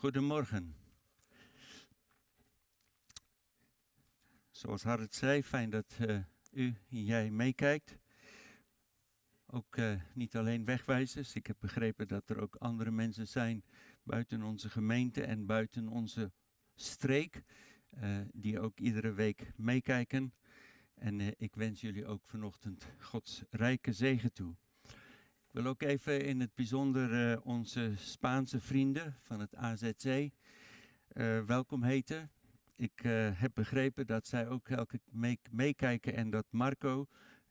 Goedemorgen. Zoals Harrit zei, fijn dat uh, u en jij meekijkt. Ook uh, niet alleen wegwijzers. Ik heb begrepen dat er ook andere mensen zijn buiten onze gemeente en buiten onze streek. Uh, die ook iedere week meekijken. En ik wens jullie ook vanochtend Gods rijke zegen toe. Ik wil ook even in het bijzonder uh, onze Spaanse vrienden van het AZC uh, welkom heten. Ik uh, heb begrepen dat zij ook elke meekijken en dat Marco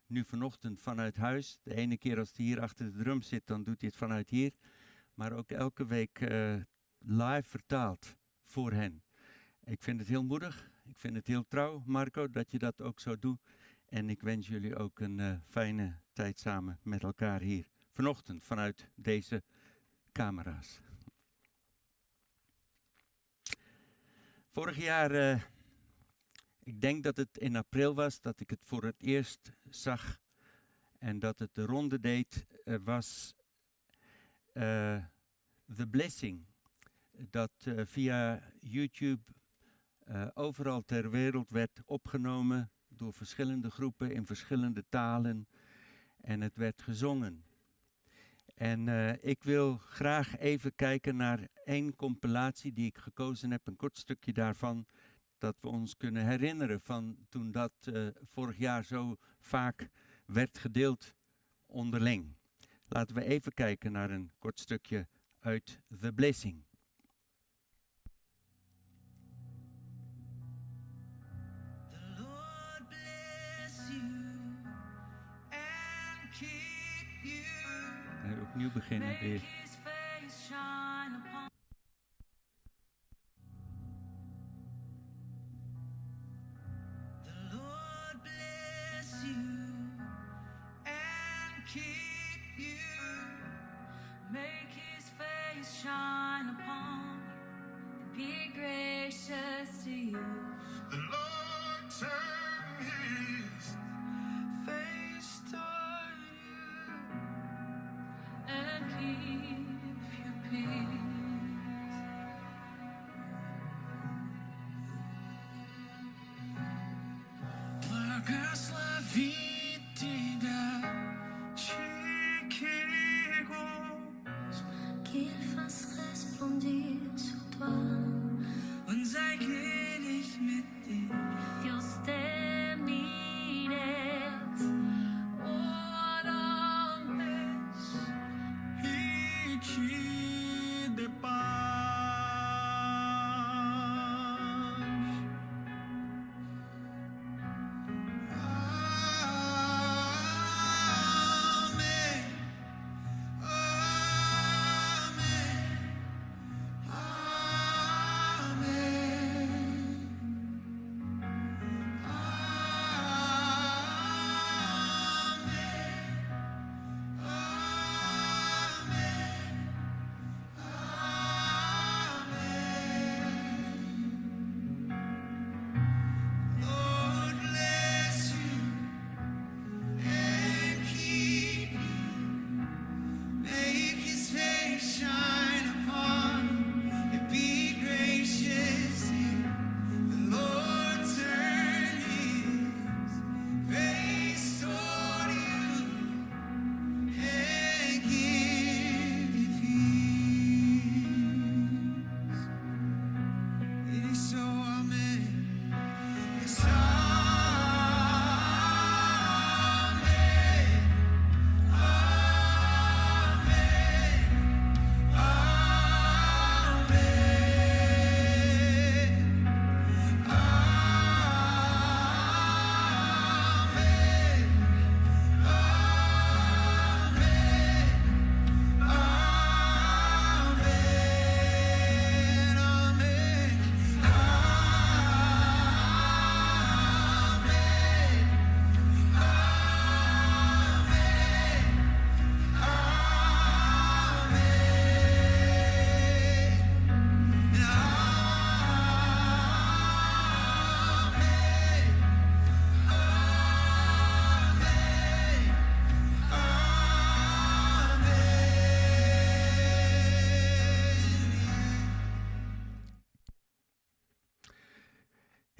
nu vanochtend vanuit huis, de ene keer als hij hier achter de drum zit, dan doet hij het vanuit hier, maar ook elke week live vertaalt voor hen. Ik vind het heel moedig, ik vind het heel trouw, Marco, dat je dat ook zo doet. En ik wens jullie ook een fijne tijd samen met elkaar hier vanochtend vanuit deze camera's. Vorig jaar, uh, ik denk dat het in april was dat ik het voor het eerst zag en dat het de ronde deed, uh, was uh, The Blessing. Dat via YouTube overal ter wereld werd opgenomen door verschillende groepen in verschillende talen en het werd gezongen. En uh, ik wil graag even kijken naar één compilatie die ik gekozen heb, een kort stukje daarvan, dat we ons kunnen herinneren van toen dat uh, vorig jaar zo vaak werd gedeeld onderling. Laten we even kijken naar een kort stukje uit The Blessing. Opnieuw beginnen weer.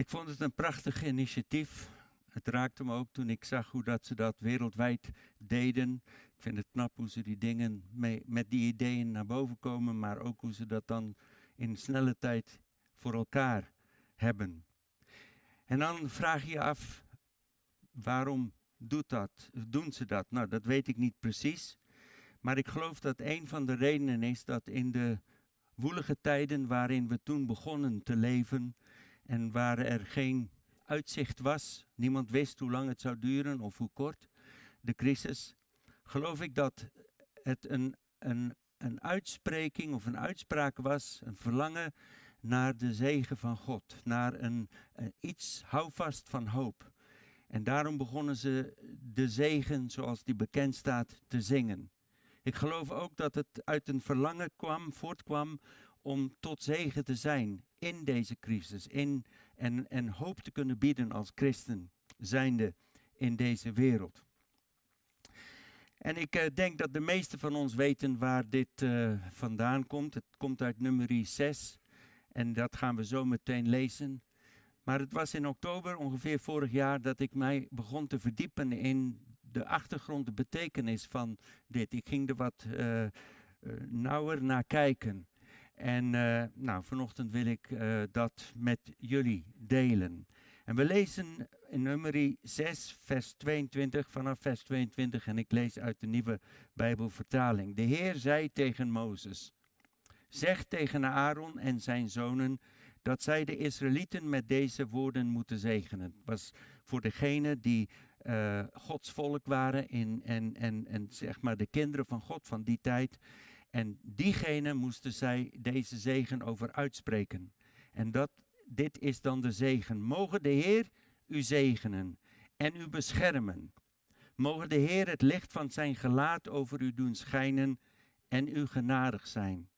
Ik vond het een prachtig initiatief. Het raakte me ook toen ik zag hoe dat ze dat wereldwijd deden. Ik vind het knap hoe ze die dingen mee, met die ideeën naar boven komen, maar ook hoe ze dat dan in snelle tijd voor elkaar hebben. En dan vraag je je af, waarom doet dat, doen ze dat? Nou, dat weet ik niet precies. Maar ik geloof dat een van de redenen is dat in de woelige tijden waarin we toen begonnen te leven en waar er geen uitzicht was, niemand wist hoe lang het zou duren of hoe kort, de crisis, geloof ik dat het een, een, een uitspreking of een uitspraak was, een verlangen naar de zegen van God, naar een, een iets houvast van hoop. En daarom begonnen ze de zegen, zoals die bekend staat, te zingen. Ik geloof ook dat het uit een verlangen kwam, voortkwam om tot zegen te zijn in deze crisis. In, en, en hoop te kunnen bieden als christen zijnde in deze wereld. En ik uh, denk dat de meesten van ons weten waar dit uh, vandaan komt. Het komt uit nummer 6 en dat gaan we zo meteen lezen. Maar het was in oktober ongeveer vorig jaar dat ik mij begon te verdiepen in de achtergrond, de betekenis van dit. Ik ging er wat uh, nauwer naar kijken. En uh, nou, vanochtend wil ik uh, dat met jullie delen. En we lezen in nummer 6, vers 22, vanaf vers 22, en ik lees uit de nieuwe Bijbelvertaling. De Heer zei tegen Mozes, zeg tegen Aaron en zijn zonen dat zij de Israëlieten met deze woorden moeten zegenen. Het was voor degenen die uh, Gods volk waren in, en, en, en zeg maar de kinderen van God van die tijd. En diegenen moesten zij deze zegen over uitspreken. En dat, dit is dan de zegen. Mogen de Heer u zegenen en u beschermen. Mogen de Heer het licht van zijn gelaat over u doen schijnen en u genadig zijn.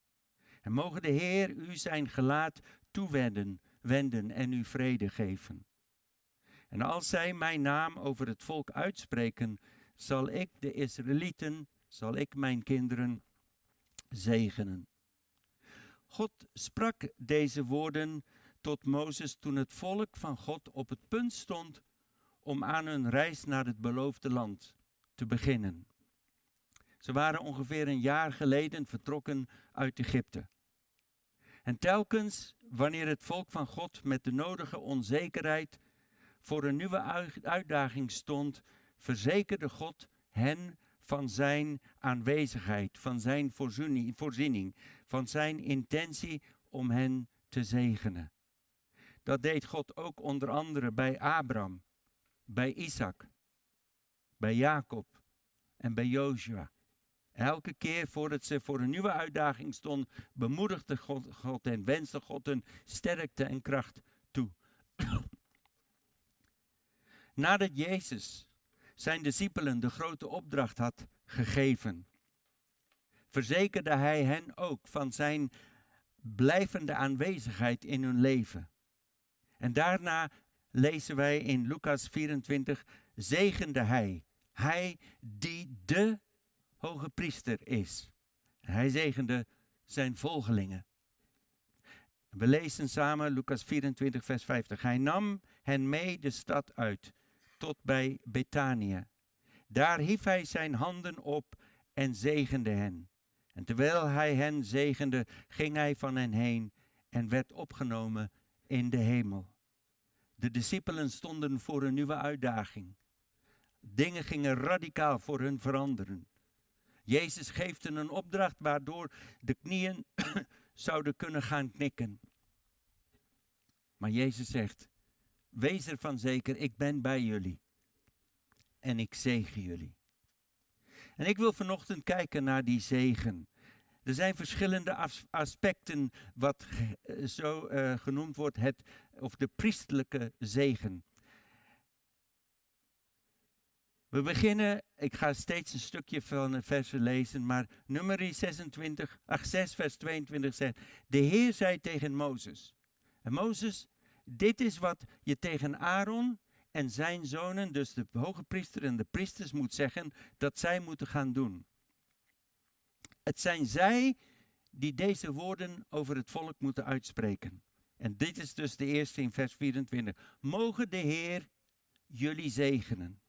En mogen de Heer u zijn gelaat toewenden wenden en u vrede geven. En als zij mijn naam over het volk uitspreken, zal ik de Israëlieten, zal ik mijn kinderen zegenen. God sprak deze woorden tot Mozes toen het volk van God op het punt stond om aan hun reis naar het beloofde land te beginnen. Ze waren ongeveer een jaar geleden vertrokken uit Egypte. En telkens wanneer het volk van God met de nodige onzekerheid voor een nieuwe uitdaging stond, verzekerde God hen van zijn aanwezigheid, van zijn voorziening, van zijn intentie om hen te zegenen. Dat deed God ook onder andere bij Abraham, bij Isaac, bij Jacob en bij Joshua. Elke keer voordat ze voor een nieuwe uitdaging stond, bemoedigde God, God en wenste God hun sterkte en kracht toe. Nadat Jezus zijn discipelen de grote opdracht had gegeven, verzekerde hij hen ook van zijn blijvende aanwezigheid in hun leven. En daarna lezen wij in Lucas 24, zegende hij, hij die de hoge priester is. Hij zegende zijn volgelingen. We lezen samen Lucas 24, vers 50. Hij nam hen mee de stad uit, tot bij Betanië. Daar hief hij zijn handen op en zegende hen. En terwijl hij hen zegende, ging hij van hen heen en werd opgenomen in de hemel. De discipelen stonden voor een nieuwe uitdaging. Dingen gingen radicaal voor hun veranderen. Jezus geeft hen een opdracht waardoor de knieën zouden kunnen gaan knikken. Maar Jezus zegt, wees ervan zeker, ik ben bij jullie. En ik zegen jullie. En ik wil vanochtend kijken naar die zegen. Er zijn verschillende aspecten wat zo uh, genoemd wordt, het, of de priestelijke zegen. We beginnen, ik ga steeds een stukje van de versen lezen, maar nummer 26, 8, 6 vers 22 zegt, de Heer zei tegen Mozes, en Mozes, dit is wat je tegen Aaron en zijn zonen, dus de hoge priester en de priesters moet zeggen, dat zij moeten gaan doen. Het zijn zij die deze woorden over het volk moeten uitspreken. En dit is dus de eerste in vers 24. Mogen de Heer jullie zegenen.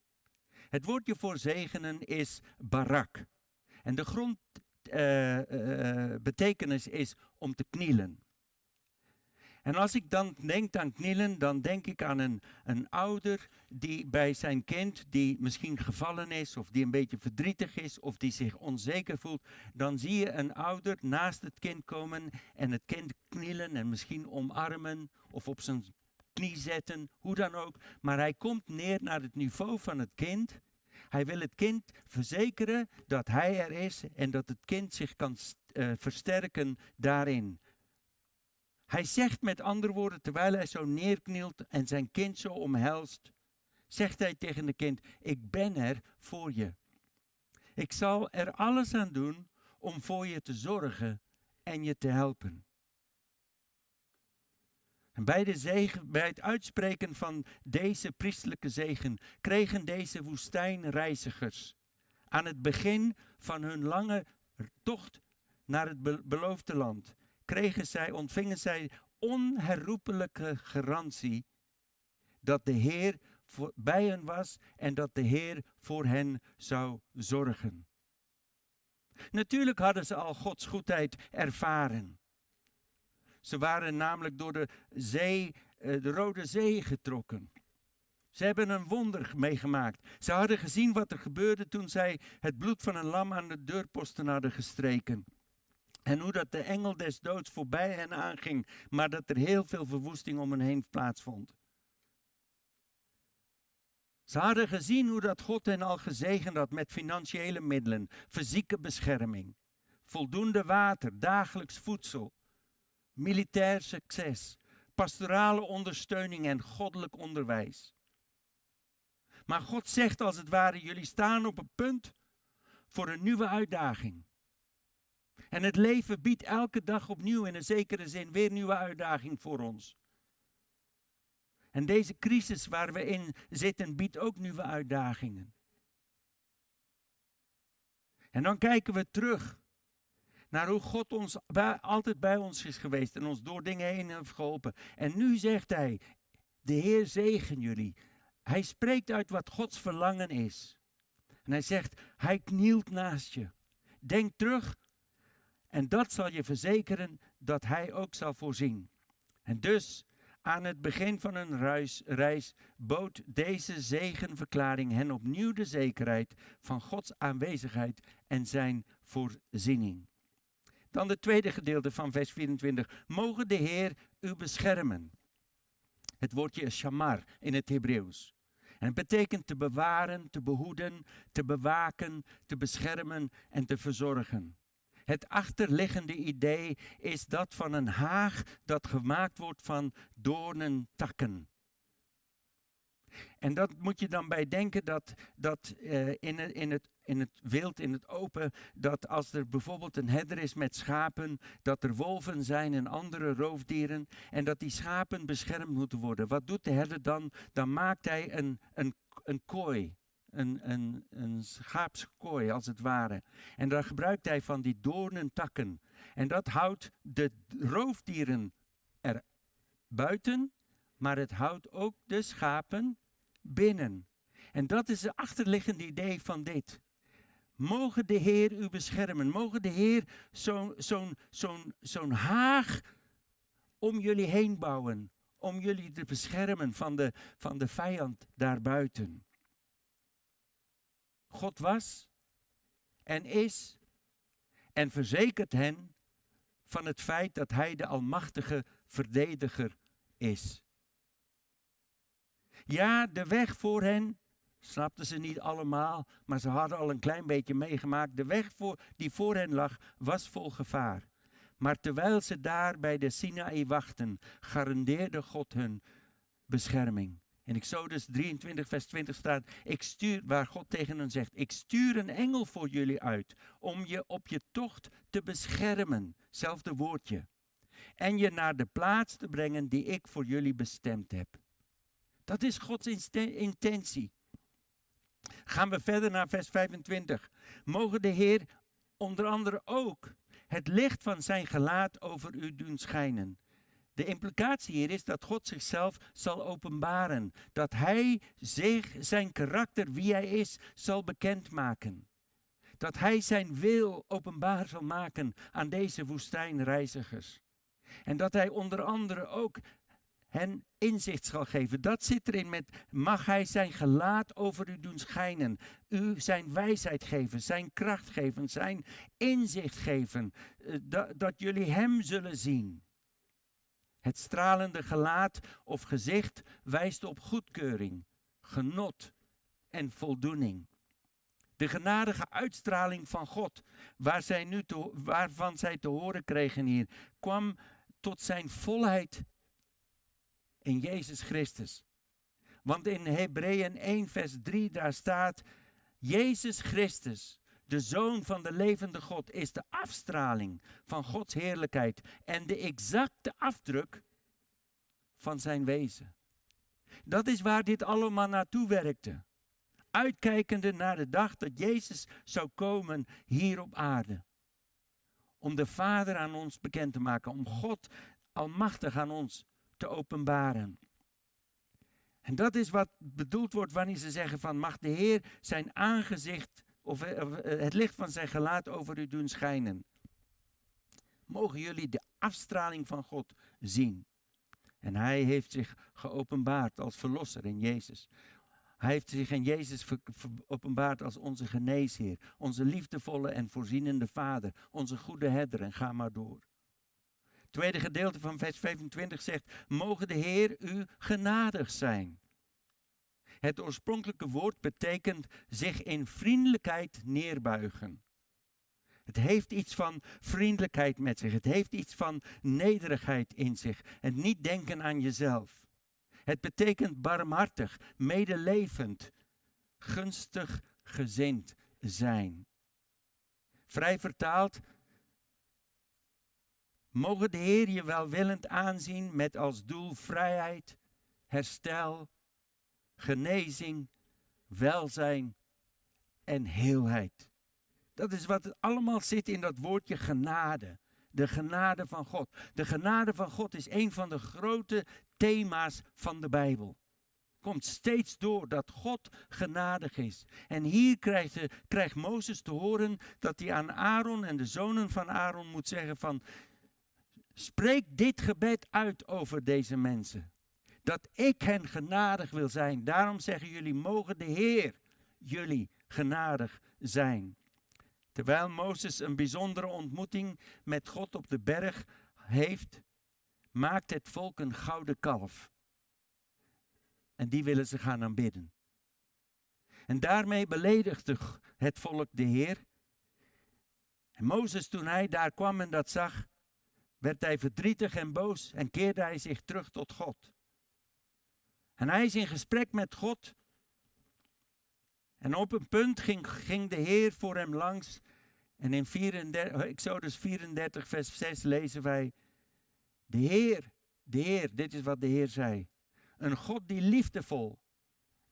Het woordje voor zegenen is barak. En de grondbetekenis uh, uh, is om te knielen. En als ik dan denk aan knielen, dan denk ik aan een, een ouder die bij zijn kind, die misschien gevallen is, of die een beetje verdrietig is, of die zich onzeker voelt, dan zie je een ouder naast het kind komen en het kind knielen en misschien omarmen of op zijn knie zetten, hoe dan ook. Maar hij komt neer naar het niveau van het kind. Hij wil het kind verzekeren dat hij er is en dat het kind zich kan uh, versterken daarin. Hij zegt met andere woorden, terwijl hij zo neerknielt en zijn kind zo omhelst, zegt hij tegen het kind, ik ben er voor je. Ik zal er alles aan doen om voor je te zorgen en je te helpen. En zegen, bij het uitspreken van deze priestelijke zegen kregen deze woestijnreizigers aan het begin van hun lange tocht naar het beloofde land kregen zij, ontvingen zij onherroepelijke garantie dat de Heer voor, bij hen was en dat de Heer voor hen zou zorgen. Natuurlijk hadden ze al Gods goedheid ervaren. Ze waren namelijk door de zee, eh, de Rode Zee getrokken. Ze hebben een wonder meegemaakt. Ze hadden gezien wat er gebeurde toen zij het bloed van een lam aan de deurposten hadden gestreken. En hoe dat de engel des doods voorbij hen aanging, maar dat er heel veel verwoesting om hen heen plaatsvond. Ze hadden gezien hoe dat God hen al gezegend had met financiële middelen, fysieke bescherming, voldoende water, dagelijks voedsel, militair succes, pastorale ondersteuning en goddelijk onderwijs. Maar God zegt als het ware, jullie staan op een punt voor een nieuwe uitdaging. En het leven biedt elke dag opnieuw in een zekere zin weer nieuwe uitdaging voor ons. En deze crisis waar we in zitten biedt ook nieuwe uitdagingen. En dan kijken we terug naar hoe God ons altijd bij ons is geweest en ons door dingen heen heeft geholpen. En nu zegt hij, de Heer zegen jullie. Hij spreekt uit wat Gods verlangen is. En hij zegt, hij knielt naast je. Denk terug en dat zal je verzekeren dat hij ook zal voorzien. En dus aan het begin van reis, reis bood deze zegenverklaring hen opnieuw de zekerheid van Gods aanwezigheid en zijn voorziening. Dan het tweede gedeelte van vers 24. Mogen de Heer u beschermen. Het woordje is shamar in het Hebreeuws. En het betekent te bewaren, te behoeden, te bewaken, te beschermen en te verzorgen. Het achterliggende idee is dat van een haag dat gemaakt wordt van doornentakken. En dat moet je dan bij denken dat, dat uh, in, het, in, het, in het wild, in het open, dat als er bijvoorbeeld een herder is met schapen, dat er wolven zijn en andere roofdieren en dat die schapen beschermd moeten worden. Wat doet de herder dan? Dan maakt hij een, een, een kooi een, een, een schaapskooi als het ware. En daar gebruikt hij van die doornentakken. En dat houdt de roofdieren er buiten, maar het houdt ook de schapen binnen. En dat is het achterliggende idee van dit. Mogen de Heer u beschermen. Mogen de Heer zo'n haag om jullie heen bouwen. Om jullie te beschermen van de, van de vijand daarbuiten. God was en is en verzekert hen van het feit dat Hij de Almachtige Verdediger is. Ja, de weg voor hen snapten ze niet allemaal, maar ze hadden al een klein beetje meegemaakt. De weg voor, die voor hen lag was vol gevaar. Maar terwijl ze daar bij de Sinaï wachten, garandeerde God hun bescherming. In Exodus 23, vers 20 staat, ik stuur, waar God tegen hen zegt, ik stuur een engel voor jullie uit om je op je tocht te beschermen. Zelfde woordje. En je naar de plaats te brengen die ik voor jullie bestemd heb. Dat is Gods intentie. Gaan we verder naar vers 25. Mogen de Heer onder andere ook het licht van zijn gelaat over u doen schijnen De implicatie hier is dat God zichzelf zal openbaren. Dat Hij zich, zijn karakter, wie Hij is, zal bekendmaken. Dat Hij zijn wil openbaar zal maken aan deze woestijnreizigers. En dat Hij onder andere ook hen inzicht zal geven. Dat zit erin met, mag Hij zijn gelaat over u doen schijnen. U zijn wijsheid geven, zijn kracht geven, zijn inzicht geven. Eh, dat, dat jullie Hem zullen zien. Het stralende gelaat of gezicht wijst op goedkeuring, genot en voldoening. De genadige uitstraling van God, waar zij nu waarvan zij te horen kregen hier, kwam tot zijn volheid in Jezus Christus. Want in Hebreeën 1, vers 3, daar staat: Jezus Christus, de Zoon van de levende God, is de afstraling van Gods heerlijkheid en de exacte afdruk van zijn wezen. Dat is waar dit allemaal naartoe werkte. Uitkijkende naar de dag dat Jezus zou komen hier op aarde. Om de Vader aan ons bekend te maken, om God almachtig aan ons te openbaren. En dat is wat bedoeld wordt wanneer ze zeggen van mag de Heer zijn aangezicht of eh, het licht van zijn gelaat over u doen schijnen. Mogen jullie de afstraling van God zien. En hij heeft zich geopenbaard als verlosser in Jezus. Hij heeft zich in Jezus geopenbaard als onze geneesheer, onze liefdevolle en voorzienende Vader, onze goede herder en ga maar door tweede gedeelte van vers 25 zegt, mogen de Heer u genadig zijn. Het oorspronkelijke woord betekent zich in vriendelijkheid neerbuigen. Het heeft iets van vriendelijkheid met zich. Het heeft iets van nederigheid in zich. En niet denken aan jezelf. Het betekent barmhartig, medelevend, gunstig gezind zijn. Vrij vertaald Mogen de Heer je welwillend aanzien met als doel vrijheid, herstel, genezing, welzijn en heelheid. Dat is wat allemaal zit in dat woordje genade. De genade van God. De genade van God is een van de grote thema's van de Bijbel. Komt steeds door dat God genadig is. En hier krijgt, krijgt Mozes te horen dat hij aan Aaron en de zonen van Aaron moet zeggen van Spreek dit gebed uit over deze mensen. Dat ik hen genadig wil zijn. Daarom zeggen jullie, mogen de Heer jullie genadig zijn. Terwijl Mozes een bijzondere ontmoeting met God op de berg heeft, maakt het volk een gouden kalf. En die willen ze gaan aanbidden. En daarmee beledigde het volk de Heer. En Mozes, toen hij daar kwam en dat zag, werd hij verdrietig en boos en keerde hij zich terug tot God. En hij is in gesprek met God. En op een punt ging, ging de Heer voor hem langs. En in 34, Exodus 34, vers 6 lezen wij: De Heer, de Heer, dit is wat de Heer zei. Een God die liefdevol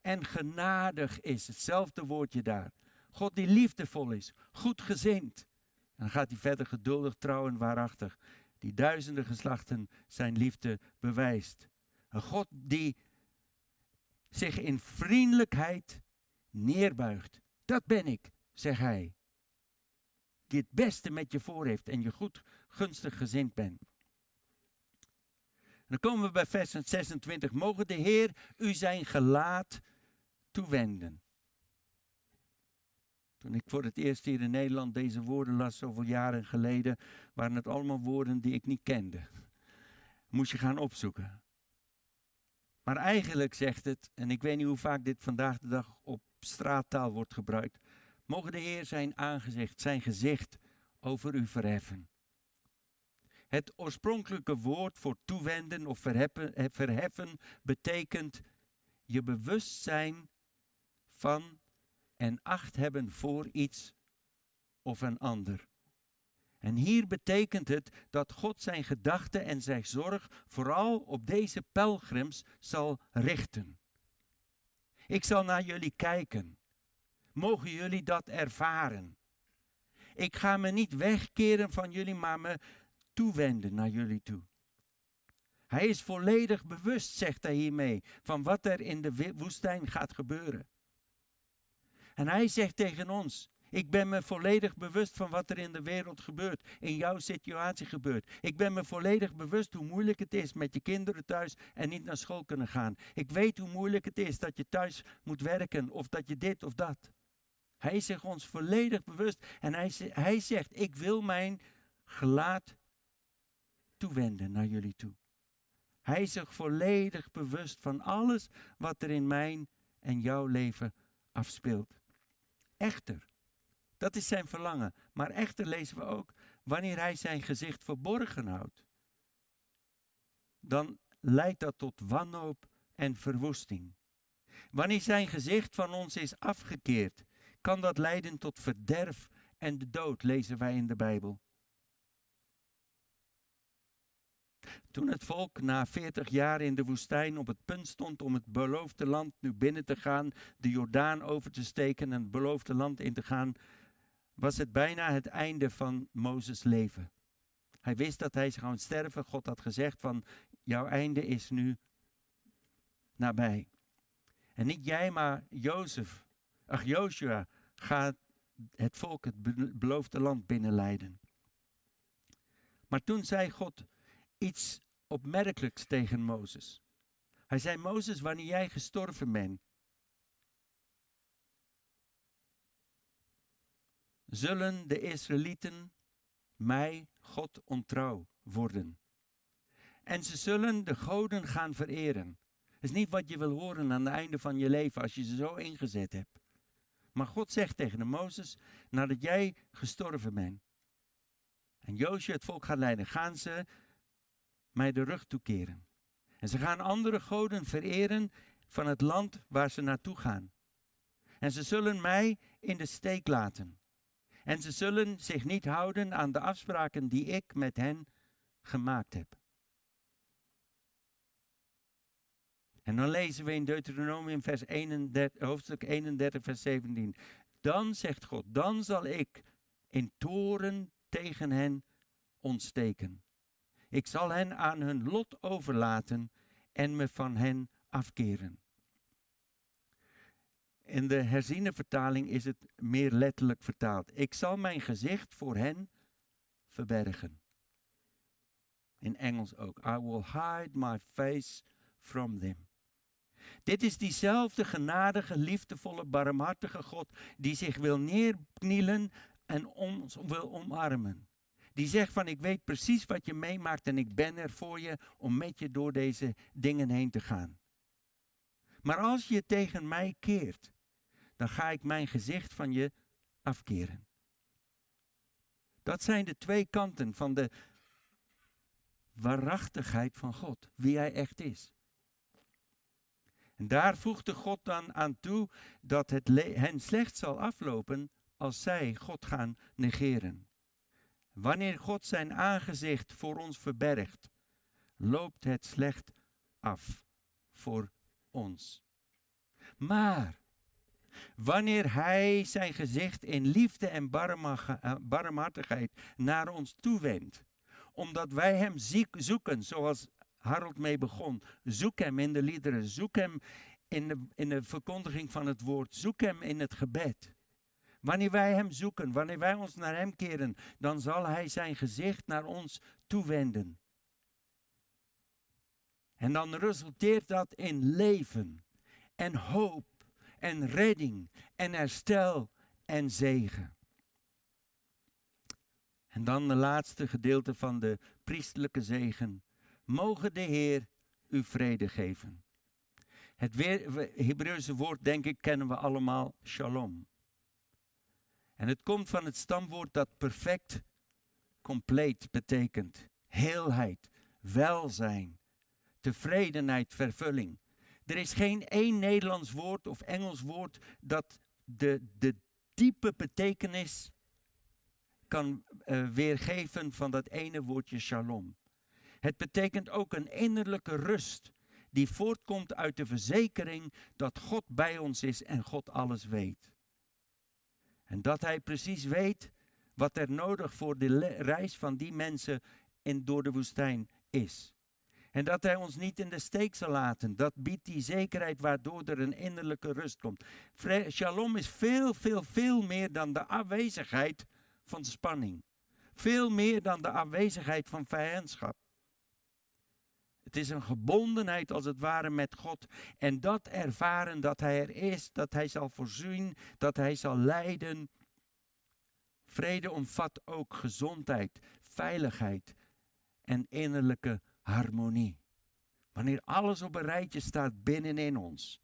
en genadig is. Hetzelfde woordje daar. God die liefdevol is, goedgezind. En dan gaat hij verder geduldig, trouw en waarachtig die duizenden geslachten zijn liefde bewijst. Een God die zich in vriendelijkheid neerbuigt. Dat ben ik, zegt hij. Die het beste met je voor heeft en je goed gunstig gezind bent. dan komen we bij vers 26. Mogen de Heer u zijn gelaat toewenden. Toen ik voor het eerst hier in Nederland deze woorden las, zoveel jaren geleden, waren het allemaal woorden die ik niet kende. Moest je gaan opzoeken. Maar eigenlijk zegt het, en ik weet niet hoe vaak dit vandaag de dag op straattaal wordt gebruikt, mogen de Heer zijn aangezicht, zijn gezicht over u verheffen. Het oorspronkelijke woord voor toewenden of verheffen, eh, verheffen betekent je bewustzijn van en acht hebben voor iets of een ander. En hier betekent het dat God zijn gedachten en zijn zorg vooral op deze pelgrims zal richten. Ik zal naar jullie kijken. Mogen jullie dat ervaren? Ik ga me niet wegkeren van jullie, maar me toewenden naar jullie toe. Hij is volledig bewust, zegt hij hiermee, van wat er in de woestijn gaat gebeuren. En hij zegt tegen ons, ik ben me volledig bewust van wat er in de wereld gebeurt, in jouw situatie gebeurt. Ik ben me volledig bewust hoe moeilijk het is met je kinderen thuis en niet naar school kunnen gaan. Ik weet hoe moeilijk het is dat je thuis moet werken of dat je dit of dat. Hij is zich ons volledig bewust en hij, hij zegt, ik wil mijn gelaat toewenden naar jullie toe. Hij is zich volledig bewust van alles wat er in mijn en jouw leven afspeelt. Echter, dat is zijn verlangen. Maar echter lezen we ook, wanneer hij zijn gezicht verborgen houdt, dan leidt dat tot wanhoop en verwoesting. Wanneer zijn gezicht van ons is afgekeerd, kan dat leiden tot verderf en de dood, lezen wij in de Bijbel. Toen het volk na 40 jaar in de woestijn op het punt stond om het beloofde land nu binnen te gaan, de Jordaan over te steken en het beloofde land in te gaan, was het bijna het einde van Mozes leven. Hij wist dat hij zou sterven. God had gezegd van jouw einde is nu nabij. En niet jij, maar Jozef, ach Joshua, gaat het volk het beloofde land binnenleiden. Maar toen zei God iets opmerkelijks tegen Mozes. Hij zei, Mozes, wanneer jij gestorven bent, zullen de Israëlieten mij, God, ontrouw worden. En ze zullen de goden gaan vereren. Dat is niet wat je wil horen aan het einde van je leven als je ze zo ingezet hebt. Maar God zegt tegen de Mozes, nadat jij gestorven bent en Joosje het volk gaat leiden, gaan ze mij de rug toekeren. En ze gaan andere goden vereren van het land waar ze naartoe gaan. En ze zullen mij in de steek laten. En ze zullen zich niet houden aan de afspraken die ik met hen gemaakt heb. En dan lezen we in Deuteronomium vers 31, hoofdstuk 31, vers 17. Dan zegt God, dan zal ik in toren tegen hen ontsteken. Ik zal hen aan hun lot overlaten en me van hen afkeren. In de herziene vertaling is het meer letterlijk vertaald. Ik zal mijn gezicht voor hen verbergen. In Engels ook. I will hide my face from them. Dit is diezelfde genadige, liefdevolle, barmhartige God die zich wil neerknielen en ons wil omarmen. Die zegt van ik weet precies wat je meemaakt en ik ben er voor je om met je door deze dingen heen te gaan. Maar als je tegen mij keert, dan ga ik mijn gezicht van je afkeren. Dat zijn de twee kanten van de waarachtigheid van God, wie hij echt is. En daar voegde God dan aan toe dat het hen slecht zal aflopen als zij God gaan negeren. Wanneer God zijn aangezicht voor ons verbergt, loopt het slecht af voor ons. Maar wanneer Hij zijn gezicht in liefde en eh, barmhartigheid naar ons toewendt, omdat wij Hem zoeken, zoals Harold mee begon, zoek Hem in de liederen, zoek Hem in de, in de verkondiging van het woord, zoek Hem in het gebed. Wanneer wij Hem zoeken, wanneer wij ons naar Hem keren, dan zal Hij zijn gezicht naar ons toewenden. En dan resulteert dat in leven en hoop en redding en herstel en zegen. En dan de laatste gedeelte van de priestelijke zegen. Mogen de Heer u vrede geven. Het Hebreeuwse woord, denk ik, kennen we allemaal, shalom. En het komt van het stamwoord dat perfect, compleet betekent. Heelheid, welzijn, tevredenheid, vervulling. Er is geen één Nederlands woord of Engels woord dat de, de diepe betekenis kan uh, weergeven van dat ene woordje shalom. Het betekent ook een innerlijke rust die voortkomt uit de verzekering dat God bij ons is en God alles weet. En dat hij precies weet wat er nodig voor de reis van die mensen in, door de woestijn is. En dat hij ons niet in de steek zal laten. Dat biedt die zekerheid waardoor er een innerlijke rust komt. Shalom is veel, veel, veel meer dan de afwezigheid van spanning. Veel meer dan de afwezigheid van vijandschap. Het is een gebondenheid als het ware met God. En dat ervaren dat Hij er is, dat Hij zal voorzien, dat Hij zal leiden. Vrede omvat ook gezondheid, veiligheid en innerlijke harmonie. Wanneer alles op een rijtje staat binnenin ons.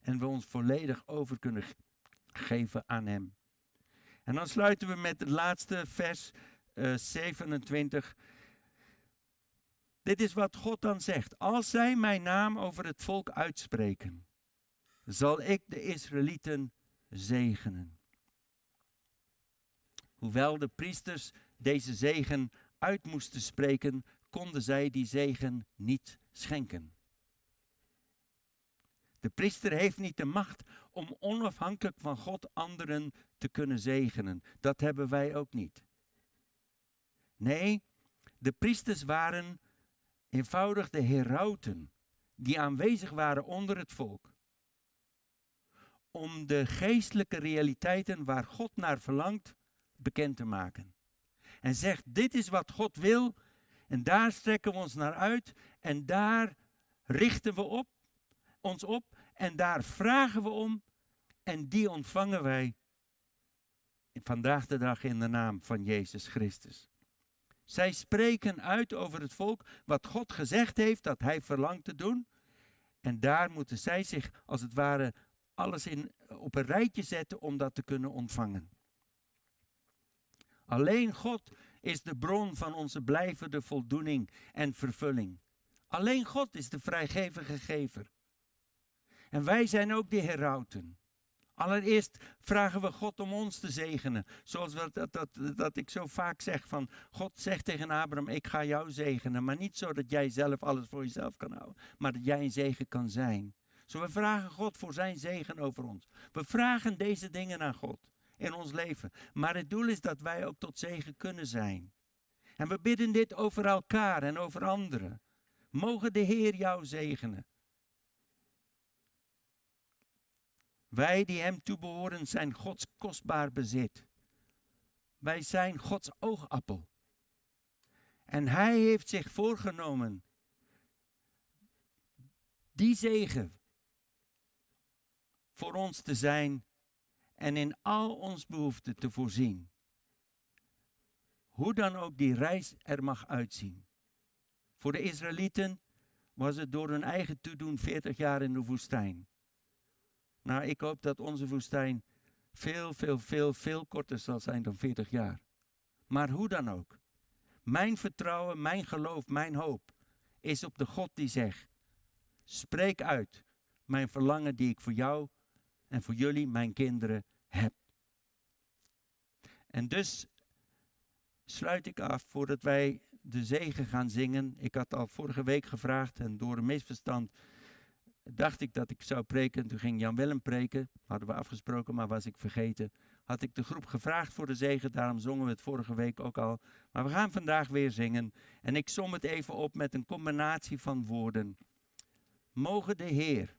En we ons volledig over kunnen geven aan Hem. En dan sluiten we met het laatste vers uh, eh, 27. Dit is wat God dan zegt. Als zij mijn naam over het volk uitspreken, zal ik de Israëlieten zegenen. Hoewel de priesters deze zegen uit moesten spreken, konden zij die zegen niet schenken. De priester heeft niet de macht om onafhankelijk van God anderen te kunnen zegenen. Dat hebben wij ook niet. Nee, de priesters waren eenvoudig de herauten die aanwezig waren onder het volk. Om de geestelijke realiteiten waar God naar verlangt bekend te maken. En zegt, dit is wat God wil en daar strekken we ons naar uit en daar richten we op, ons op en daar vragen we om en die ontvangen wij vandaag de dag in de naam van Jezus Christus. Zij spreken uit over het volk wat God gezegd heeft dat hij verlangt te doen. En daar moeten zij zich als het ware alles in, op een rijtje zetten om dat te kunnen ontvangen. Alleen God is de bron van onze blijvende voldoening en vervulling. Alleen God is de vrijgevige gever. En wij zijn ook de herauten. Allereerst vragen we God om ons te zegenen. Zoals dat, dat, dat, ik zo vaak zeg van God zegt tegen Abraham, ik ga jou zegenen. Maar niet zo dat jij zelf alles voor jezelf kan houden. Maar dat jij een zegen kan zijn. Zo we vragen God voor zijn zegen over ons. We vragen deze dingen aan God in ons leven. Maar het doel is dat wij ook tot zegen kunnen zijn. En we bidden dit over elkaar en over anderen. Mogen de Heer jou zegenen. Wij die Hem toebehoren zijn Gods kostbaar bezit. Wij zijn Gods oogappel. En Hij heeft zich voorgenomen die zegen voor ons te zijn en in al ons behoeften te voorzien. Hoe dan ook die reis er mag uitzien. Voor de Israëlieten was het door hun eigen toedoen 40 jaar in de woestijn. Nou, ik hoop dat onze woestijn veel, veel, veel, veel korter zal zijn dan 40 jaar. Maar hoe dan ook. Mijn vertrouwen, mijn geloof, mijn hoop is op de God die zegt: Spreek uit mijn verlangen die ik voor jou en voor jullie, mijn kinderen, En dus sluit ik af voordat wij de zegen gaan zingen. Ik had al vorige week gevraagd en door een misverstand dacht ik dat ik zou preken. Toen ging Jan Willem preken. Hadden we afgesproken, maar was ik vergeten. Had ik de groep gevraagd voor de zegen. Daarom zongen we het vorige week ook al. Maar we gaan vandaag weer zingen. En ik som het even op met een combinatie van woorden. Mogen de Heer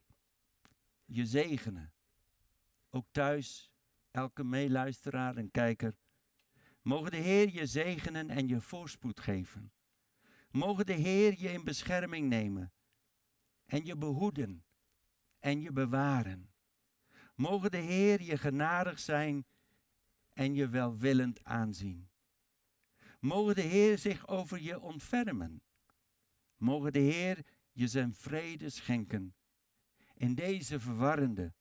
je zegenen. Ook thuis, elke meeluisteraar en kijker. Mogen de Heer je zegenen en je voorspoed geven. Mogen de Heer je in bescherming nemen en je behoeden en je bewaren. Mogen de Heer je genadig zijn en je welwillend aanzien. Mogen de Heer zich over je ontfermen. Mogen de Heer je zijn vrede schenken in deze verwarrende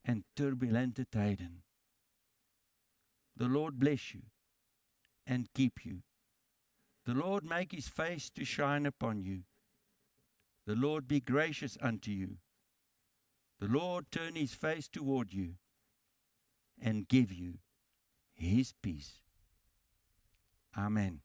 en turbulente tijden. The Lord bless you and keep you. The Lord make his face to shine upon you The Lord be gracious unto you. The Lord turn his face toward you and give you his peace. Amen.